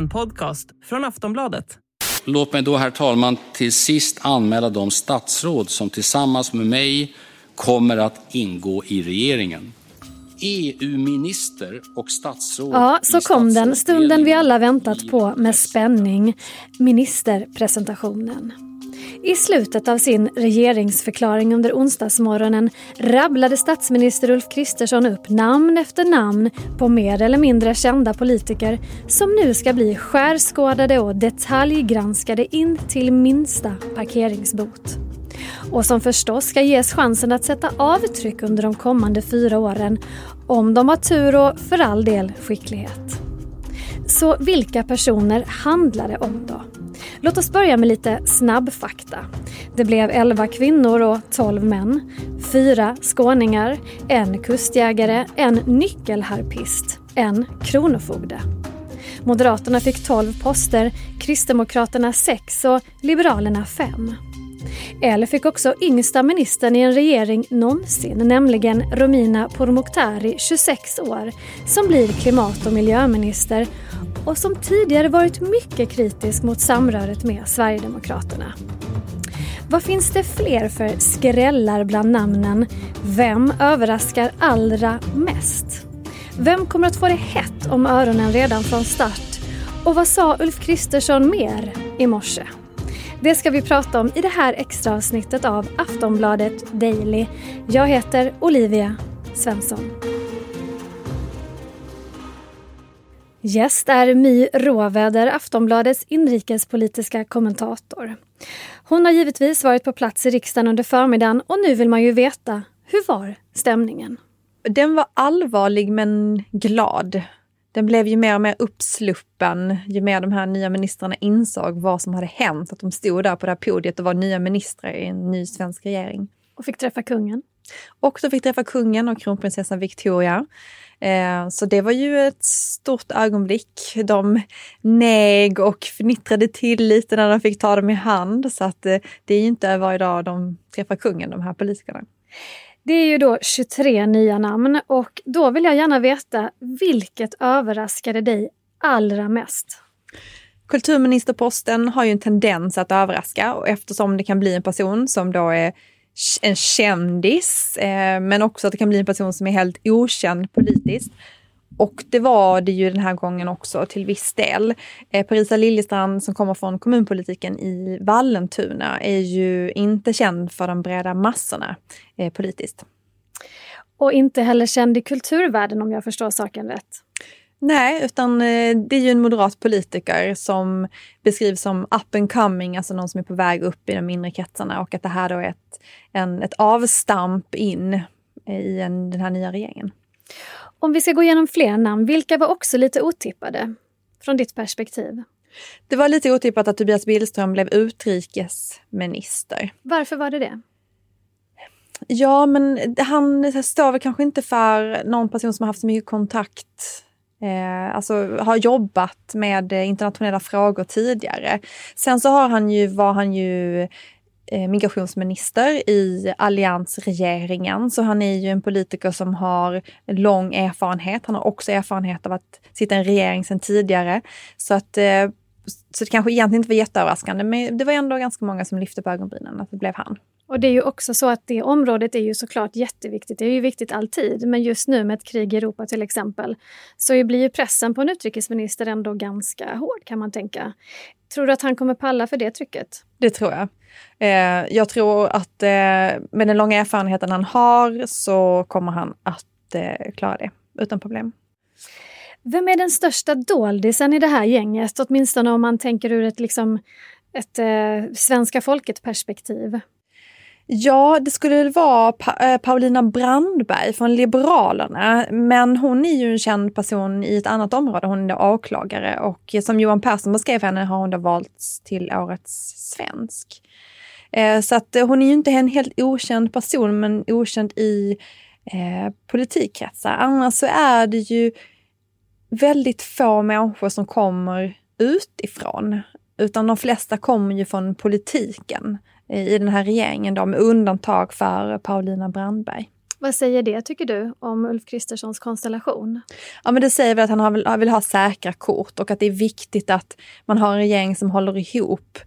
En podcast från Aftonbladet. Låt mig då, herr talman, till sist anmäla de statsråd som tillsammans med mig kommer att ingå i regeringen. EU-minister och statsråd Ja, så kom den stunden vi alla väntat på med spänning. Ministerpresentationen. I slutet av sin regeringsförklaring under onsdagsmorgonen rabblade statsminister Ulf Kristersson upp namn efter namn på mer eller mindre kända politiker som nu ska bli skärskådade och detaljgranskade in till minsta parkeringsbot. Och som förstås ska ges chansen att sätta avtryck under de kommande fyra åren om de har tur och för all del skicklighet. Så vilka personer handlar det om då? Låt oss börja med lite snabbfakta. Det blev 11 kvinnor och 12 män, fyra skåningar, en kustjägare, en nyckelharpist, en kronofogde. Moderaterna fick 12 poster, Kristdemokraterna 6 och Liberalerna 5. Eller fick också yngsta ministern i en regering någonsin, nämligen Romina Pourmokhtari, 26 år, som blir klimat och miljöminister och som tidigare varit mycket kritisk mot samröret med Sverigedemokraterna. Vad finns det fler för skrällar bland namnen? Vem överraskar allra mest? Vem kommer att få det hett om öronen redan från start? Och vad sa Ulf Kristersson mer i morse? Det ska vi prata om i det här extra avsnittet av Aftonbladet Daily. Jag heter Olivia Svensson. Gäst är My Råväder, Aftonbladets inrikespolitiska kommentator. Hon har givetvis varit på plats i riksdagen under förmiddagen och nu vill man ju veta, hur var stämningen? Den var allvarlig men glad. Den blev ju mer och mer uppsluppen ju mer de här nya ministrarna insåg vad som hade hänt. Att de stod där på det här podiet och var nya ministrar i en ny svensk regering. Och fick träffa kungen. Och de fick träffa kungen och kronprinsessan Victoria. Eh, så det var ju ett stort ögonblick. De neg och fnittrade till lite när de fick ta dem i hand. Så att eh, det är ju inte varje dag de träffar kungen, de här politikerna. Det är ju då 23 nya namn och då vill jag gärna veta vilket överraskade dig allra mest? Kulturministerposten har ju en tendens att överraska och eftersom det kan bli en person som då är en kändis, eh, men också att det kan bli en person som är helt okänd politiskt. Och det var det ju den här gången också till viss del. Eh, Parisa Liljestrand som kommer från kommunpolitiken i Vallentuna är ju inte känd för de breda massorna eh, politiskt. Och inte heller känd i kulturvärlden om jag förstår saken rätt. Nej, utan eh, det är ju en moderat politiker som beskrivs som up and coming, alltså någon som är på väg upp i de mindre kretsarna och att det här då är ett, en, ett avstamp in i en, den här nya regeringen. Om vi ska gå igenom fler namn, vilka var också lite otippade från ditt perspektiv? Det var lite otippat att Tobias Billström blev utrikesminister. Varför var det det? Ja, men han står väl kanske inte för någon person som har haft så mycket kontakt Eh, alltså har jobbat med internationella frågor tidigare. Sen så har han ju, var han ju Eh, migrationsminister i alliansregeringen, så han är ju en politiker som har lång erfarenhet. Han har också erfarenhet av att sitta i en regering sedan tidigare. Så att eh, så det kanske egentligen inte var jätteöverraskande, men det var ändå ganska många som lyfte på ögonbrynen att det blev han. Och det är ju också så att det området är ju såklart jätteviktigt. Det är ju viktigt alltid, men just nu med ett krig i Europa till exempel så blir ju pressen på en utrikesminister ändå ganska hård kan man tänka. Tror du att han kommer palla för det trycket? Det tror jag. Eh, jag tror att eh, med den långa erfarenheten han har så kommer han att eh, klara det utan problem. Vem är den största doldisen i det här gänget? Åtminstone om man tänker ur ett, liksom, ett eh, svenska folket-perspektiv. Ja, det skulle vara pa eh, Paulina Brandberg från Liberalerna. Men hon är ju en känd person i ett annat område. Hon är åklagare och som Johan Persson beskrev henne har hon då valts till årets svensk. Eh, så att eh, hon är ju inte en helt okänd person, men okänd i eh, politikkretsar. Annars så är det ju väldigt få människor som kommer utifrån. Utan de flesta kommer ju från politiken i den här regeringen då, med undantag för Paulina Brandberg. Vad säger det, tycker du, om Ulf Kristerssons konstellation? Ja, men det säger väl att han vill, vill ha säkra kort och att det är viktigt att man har en regering som håller ihop.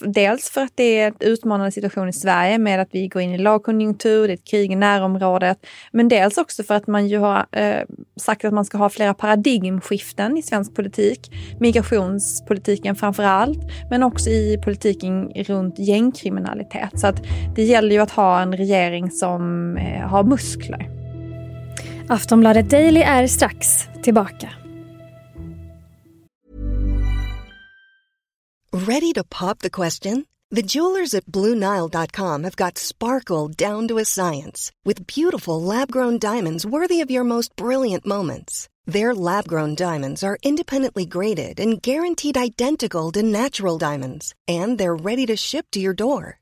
Dels för att det är en utmanande situation i Sverige med att vi går in i lågkonjunktur, det är ett krig i närområdet. Men dels också för att man ju har eh, sagt att man ska ha flera paradigmskiften i svensk politik. Migrationspolitiken framför allt, men också i politiken runt gängkriminalitet. Så att det gäller ju att ha en regering som eh, har muskler. Aftonbladet Daily är strax tillbaka. Ready to pop the question? The jewelers at BlueNile.com have got sparkle down to a science with beautiful lab-grown diamonds worthy of your most brilliant moments. Their lab-grown diamonds are independently graded and guaranteed identical to natural diamonds, and they're ready to ship to your door.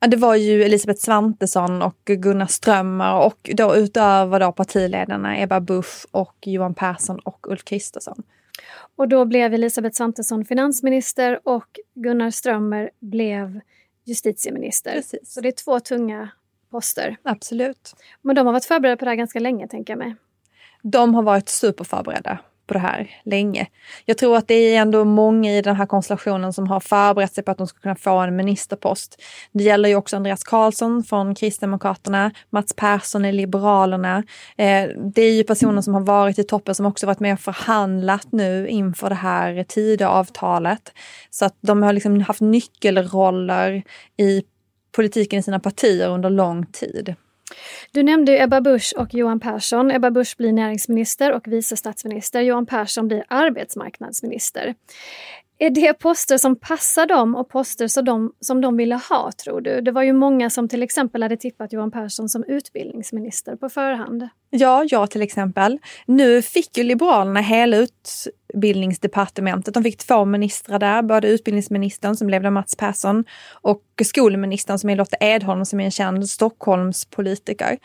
Ja, det var ju Elisabeth Svantesson och Gunnar Strömmar och då utöver då partiledarna Ebba Busch och Johan Persson och Ulf Kristersson. Och då blev Elisabeth Svantesson finansminister och Gunnar Strömmer blev justitieminister. Precis. Så det är två tunga poster. Absolut. Men de har varit förberedda på det här ganska länge, tänker jag mig. De har varit superförberedda på det här länge. Jag tror att det är ändå många i den här konstellationen som har förberett sig på att de ska kunna få en ministerpost. Det gäller ju också Andreas Karlsson från Kristdemokraterna, Mats Persson i Liberalerna. Eh, det är ju personer som har varit i toppen som också varit med och förhandlat nu inför det här Tidöavtalet. Så att de har liksom haft nyckelroller i politiken i sina partier under lång tid. Du nämnde Ebba Busch och Johan Persson. Ebba Busch blir näringsminister och vice statsminister. Johan Persson blir arbetsmarknadsminister. Är det poster som passar dem och poster som de, som de ville ha, tror du? Det var ju många som till exempel hade tippat Johan Persson som utbildningsminister på förhand. Ja, jag till exempel. Nu fick ju Liberalerna hela utbildningsdepartementet. De fick två ministrar där, både utbildningsministern som blev Mats Persson och skolministern som är Lotta Edholm som är en känd Stockholmspolitiker.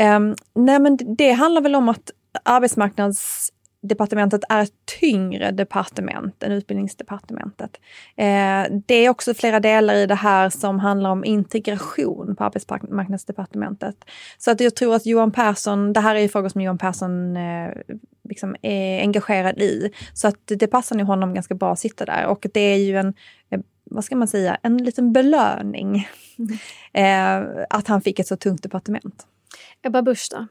Um, nej men det handlar väl om att arbetsmarknads departementet är ett tyngre departement än utbildningsdepartementet. Eh, det är också flera delar i det här som handlar om integration på arbetsmarknadsdepartementet. Så att jag tror att Johan Persson, det här är frågor som Johan Persson eh, liksom är engagerad i. Så att det passar nog honom ganska bra att sitta där och det är ju en eh, vad ska man säga, en liten belöning mm. eh, att han fick ett så tungt departement. Ebba Busch då?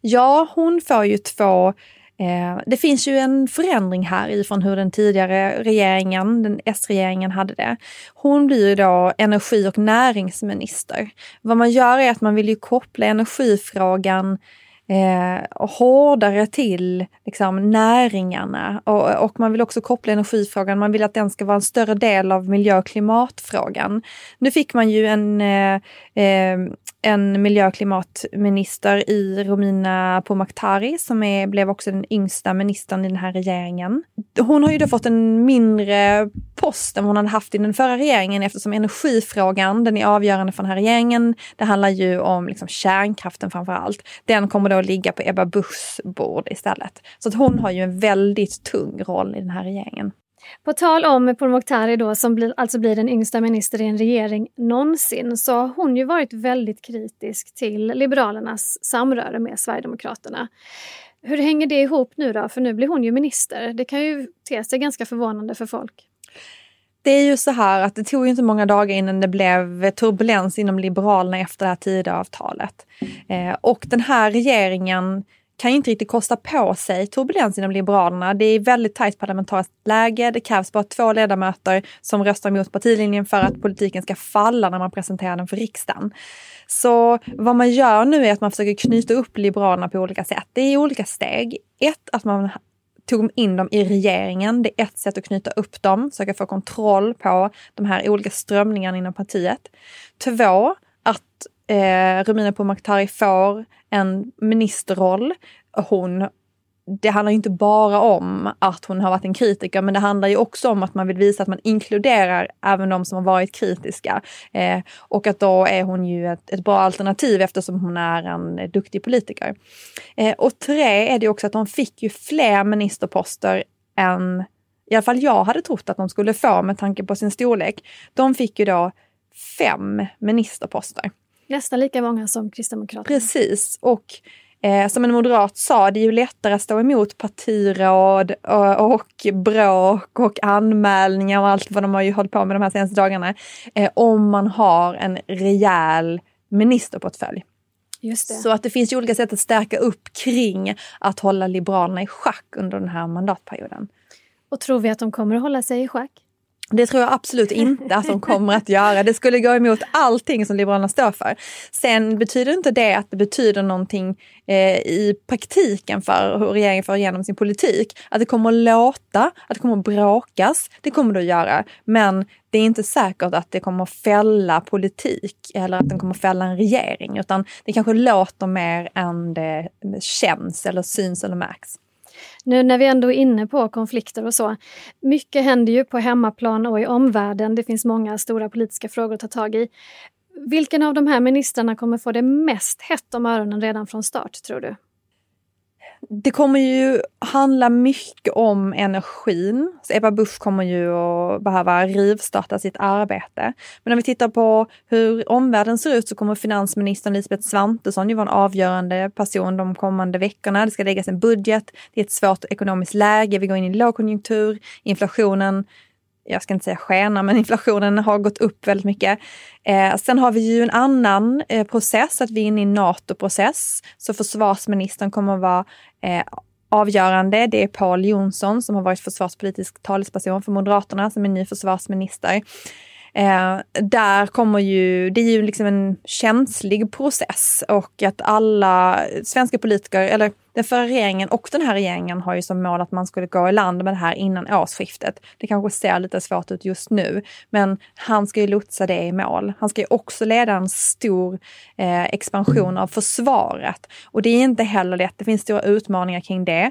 Ja, hon får ju två Eh, det finns ju en förändring här ifrån hur den tidigare regeringen, den S-regeringen, hade det. Hon blir ju då energi och näringsminister. Vad man gör är att man vill ju koppla energifrågan eh, hårdare till liksom, näringarna och, och, man vill också koppla energifrågan, man vill att den ska vara en större del av miljö och klimatfrågan. Nu fick man ju en, eh, eh en miljö och klimatminister i Romina Pourmokhtari som är, blev också den yngsta ministern i den här regeringen. Hon har ju då fått en mindre post än hon hade haft i den förra regeringen eftersom energifrågan, den är avgörande för den här regeringen. Det handlar ju om liksom kärnkraften framför allt. Den kommer då ligga på Ebba Buschs bord istället. Så att hon har ju en väldigt tung roll i den här regeringen. På tal om Pourmokhtari då, som blir, alltså blir den yngsta minister i en regering någonsin, så har hon ju varit väldigt kritisk till Liberalernas samröre med Sverigedemokraterna. Hur hänger det ihop nu då? För nu blir hon ju minister. Det kan ju te sig ganska förvånande för folk. Det är ju så här att det tog inte många dagar innan det blev turbulens inom Liberalerna efter det här Tidöavtalet. Eh, och den här regeringen kan inte riktigt kosta på sig turbulens inom Liberalerna. Det är väldigt tajt parlamentariskt läge. Det krävs bara två ledamöter som röstar mot partilinjen för att politiken ska falla när man presenterar den för riksdagen. Så vad man gör nu är att man försöker knyta upp Liberalerna på olika sätt. Det är olika steg. Ett, att man tog in dem i regeringen. Det är ett sätt att knyta upp dem, försöka få kontroll på de här olika strömningarna inom partiet. Två, att eh, Romina Pourmokhtari får en ministerroll. Hon det handlar inte bara om att hon har varit en kritiker, men det handlar ju också om att man vill visa att man inkluderar även de som har varit kritiska. Eh, och att då är hon ju ett, ett, bra alternativ eftersom hon är en duktig politiker. Eh, och tre är det också att de fick ju fler ministerposter än i alla fall jag hade trott att de skulle få med tanke på sin storlek. De fick ju då fem ministerposter. Nästan lika många som Kristdemokraterna. Precis. Och eh, som en moderat sa, det är ju lättare att stå emot partiråd och, och bråk och anmälningar och allt vad de har ju hållit på med de här senaste dagarna. Eh, om man har en rejäl ministerportfölj. Så att det finns ju olika sätt att stärka upp kring att hålla Liberalerna i schack under den här mandatperioden. Och tror vi att de kommer att hålla sig i schack? Det tror jag absolut inte att de kommer att göra. Det skulle gå emot allting som Liberalerna står för. Sen betyder inte det att det betyder någonting eh, i praktiken för hur regeringen får igenom sin politik. Att det kommer att låta, att det kommer att bråkas, det kommer det att göra. Men det är inte säkert att det kommer att fälla politik eller att den kommer att fälla en regering. Utan det kanske låter mer än det känns eller syns eller märks. Nu när vi ändå är inne på konflikter och så. Mycket händer ju på hemmaplan och i omvärlden. Det finns många stora politiska frågor att ta tag i. Vilken av de här ministrarna kommer få det mest hett om öronen redan från start, tror du? Det kommer ju handla mycket om energin. Så Ebba Busch kommer ju att behöva rivstarta sitt arbete. Men om vi tittar på hur omvärlden ser ut så kommer finansministern Elisabeth Svantesson ju vara en avgörande person de kommande veckorna. Det ska läggas en budget, det är ett svårt ekonomiskt läge, vi går in i lågkonjunktur, inflationen jag ska inte säga skena, men inflationen har gått upp väldigt mycket. Eh, sen har vi ju en annan eh, process, att vi är inne i en NATO-process. Så försvarsministern kommer att vara eh, avgörande. Det är Paul Jonsson som har varit försvarspolitisk talesperson för Moderaterna som är ny försvarsminister. Eh, där kommer ju, det är ju liksom en känslig process och att alla svenska politiker, eller den förra regeringen och den här regeringen har ju som mål att man skulle gå i land med det här innan årsskiftet. Det kanske ser lite svårt ut just nu, men han ska ju lotsa det i mål. Han ska ju också leda en stor eh, expansion av försvaret och det är inte heller lätt. Det finns stora utmaningar kring det.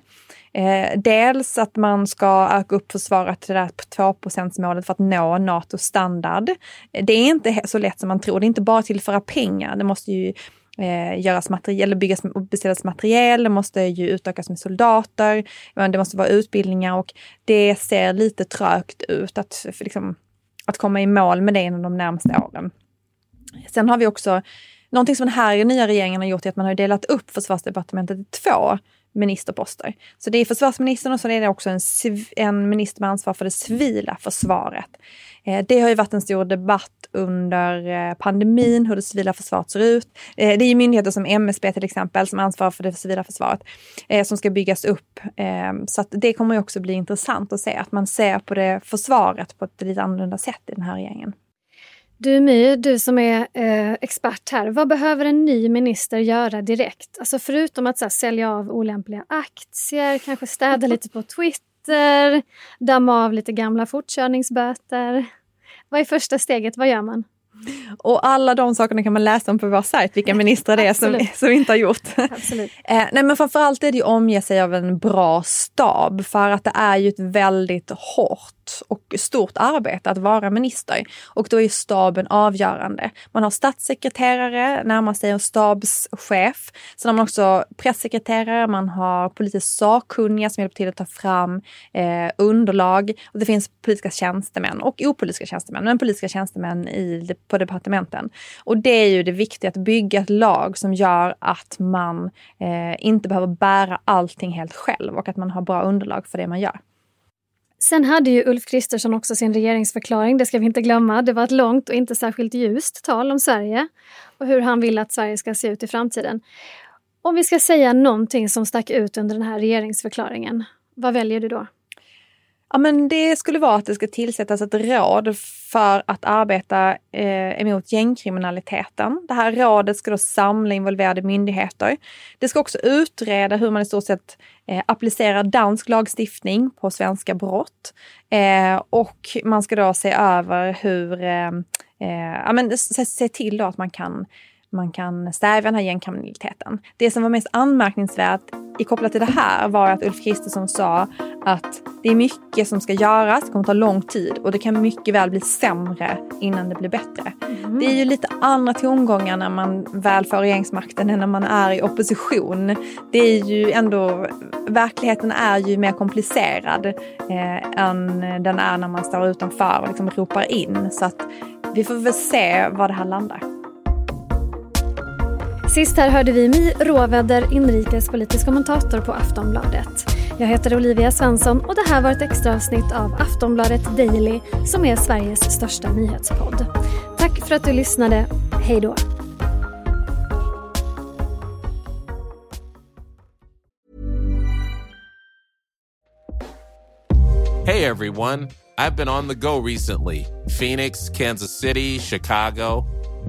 Eh, dels att man ska öka upp försvaret till det här 2 målet för att nå NATOs standard. Det är inte så lätt som man tror. Det är inte bara att tillföra pengar. Det måste ju eh, göras materiel, byggas och beställas materiel, det måste ju utökas med soldater, det måste vara utbildningar och det ser lite trögt ut att, liksom, att komma i mål med det inom de närmaste åren. Sen har vi också Någonting som den här nya regeringen har gjort är att man har delat upp försvarsdepartementet i två ministerposter. Så det är försvarsministern och så är det också en, en minister med ansvar för det civila försvaret. Eh, det har ju varit en stor debatt under eh, pandemin, hur det civila försvaret ser ut. Eh, det är myndigheter som MSB till exempel som ansvarar för det civila försvaret eh, som ska byggas upp. Så att det kommer ju också bli intressant att se att man ser på det försvaret på ett lite annorlunda sätt i den här regeringen. Du My, du som är eh, expert här, vad behöver en ny minister göra direkt? Alltså förutom att så här, sälja av olämpliga aktier, kanske städa lite på Twitter, damma av lite gamla fortkörningsböter. Vad är första steget? Vad gör man? Och alla de sakerna kan man läsa om på vår sajt, vilka ministrar det är som, som inte har gjort. Absolut. eh, nej men framförallt är det ju omge sig av en bra stab för att det är ju ett väldigt hårt och stort arbete att vara minister. Och då är staben avgörande. Man har statssekreterare, närmar sig en stabschef. Sen har man också pressekreterare, man har politiskt sakkunniga som hjälper till att ta fram eh, underlag. Och det finns politiska tjänstemän och opolitiska tjänstemän, men politiska tjänstemän i, på departementen. Och det är ju det viktiga, att bygga ett lag som gör att man eh, inte behöver bära allting helt själv och att man har bra underlag för det man gör. Sen hade ju Ulf Kristersson också sin regeringsförklaring, det ska vi inte glömma. Det var ett långt och inte särskilt ljust tal om Sverige och hur han vill att Sverige ska se ut i framtiden. Om vi ska säga någonting som stack ut under den här regeringsförklaringen, vad väljer du då? Ja, men det skulle vara att det ska tillsättas ett råd för att arbeta eh, emot gängkriminaliteten. Det här rådet ska då samla involverade myndigheter. Det ska också utreda hur man i stort sett eh, applicerar dansk lagstiftning på svenska brott. Eh, och man ska då se över hur, eh, eh ja, men se, se till då att man kan man kan stävja den här gängkriminaliteten. Det som var mest anmärkningsvärt i kopplat till det här var att Ulf Kristersson sa att det är mycket som ska göras, det kommer ta lång tid och det kan mycket väl bli sämre innan det blir bättre. Mm. Det är ju lite andra tongångar när man väl får regeringsmakten än när man är i opposition. Det är ju ändå, verkligheten är ju mer komplicerad eh, än den är när man står utanför och liksom ropar in. Så att vi får väl se var det här landar. Sist här hörde vi Mi Råväder, inrikespolitisk kommentator på Aftonbladet. Jag heter Olivia Svensson och det här var ett extra avsnitt av Aftonbladet Daily som är Sveriges största nyhetspodd. Tack för att du lyssnade. Hej då! Hej everyone! I've been on the go recently. Phoenix, Kansas City, Chicago.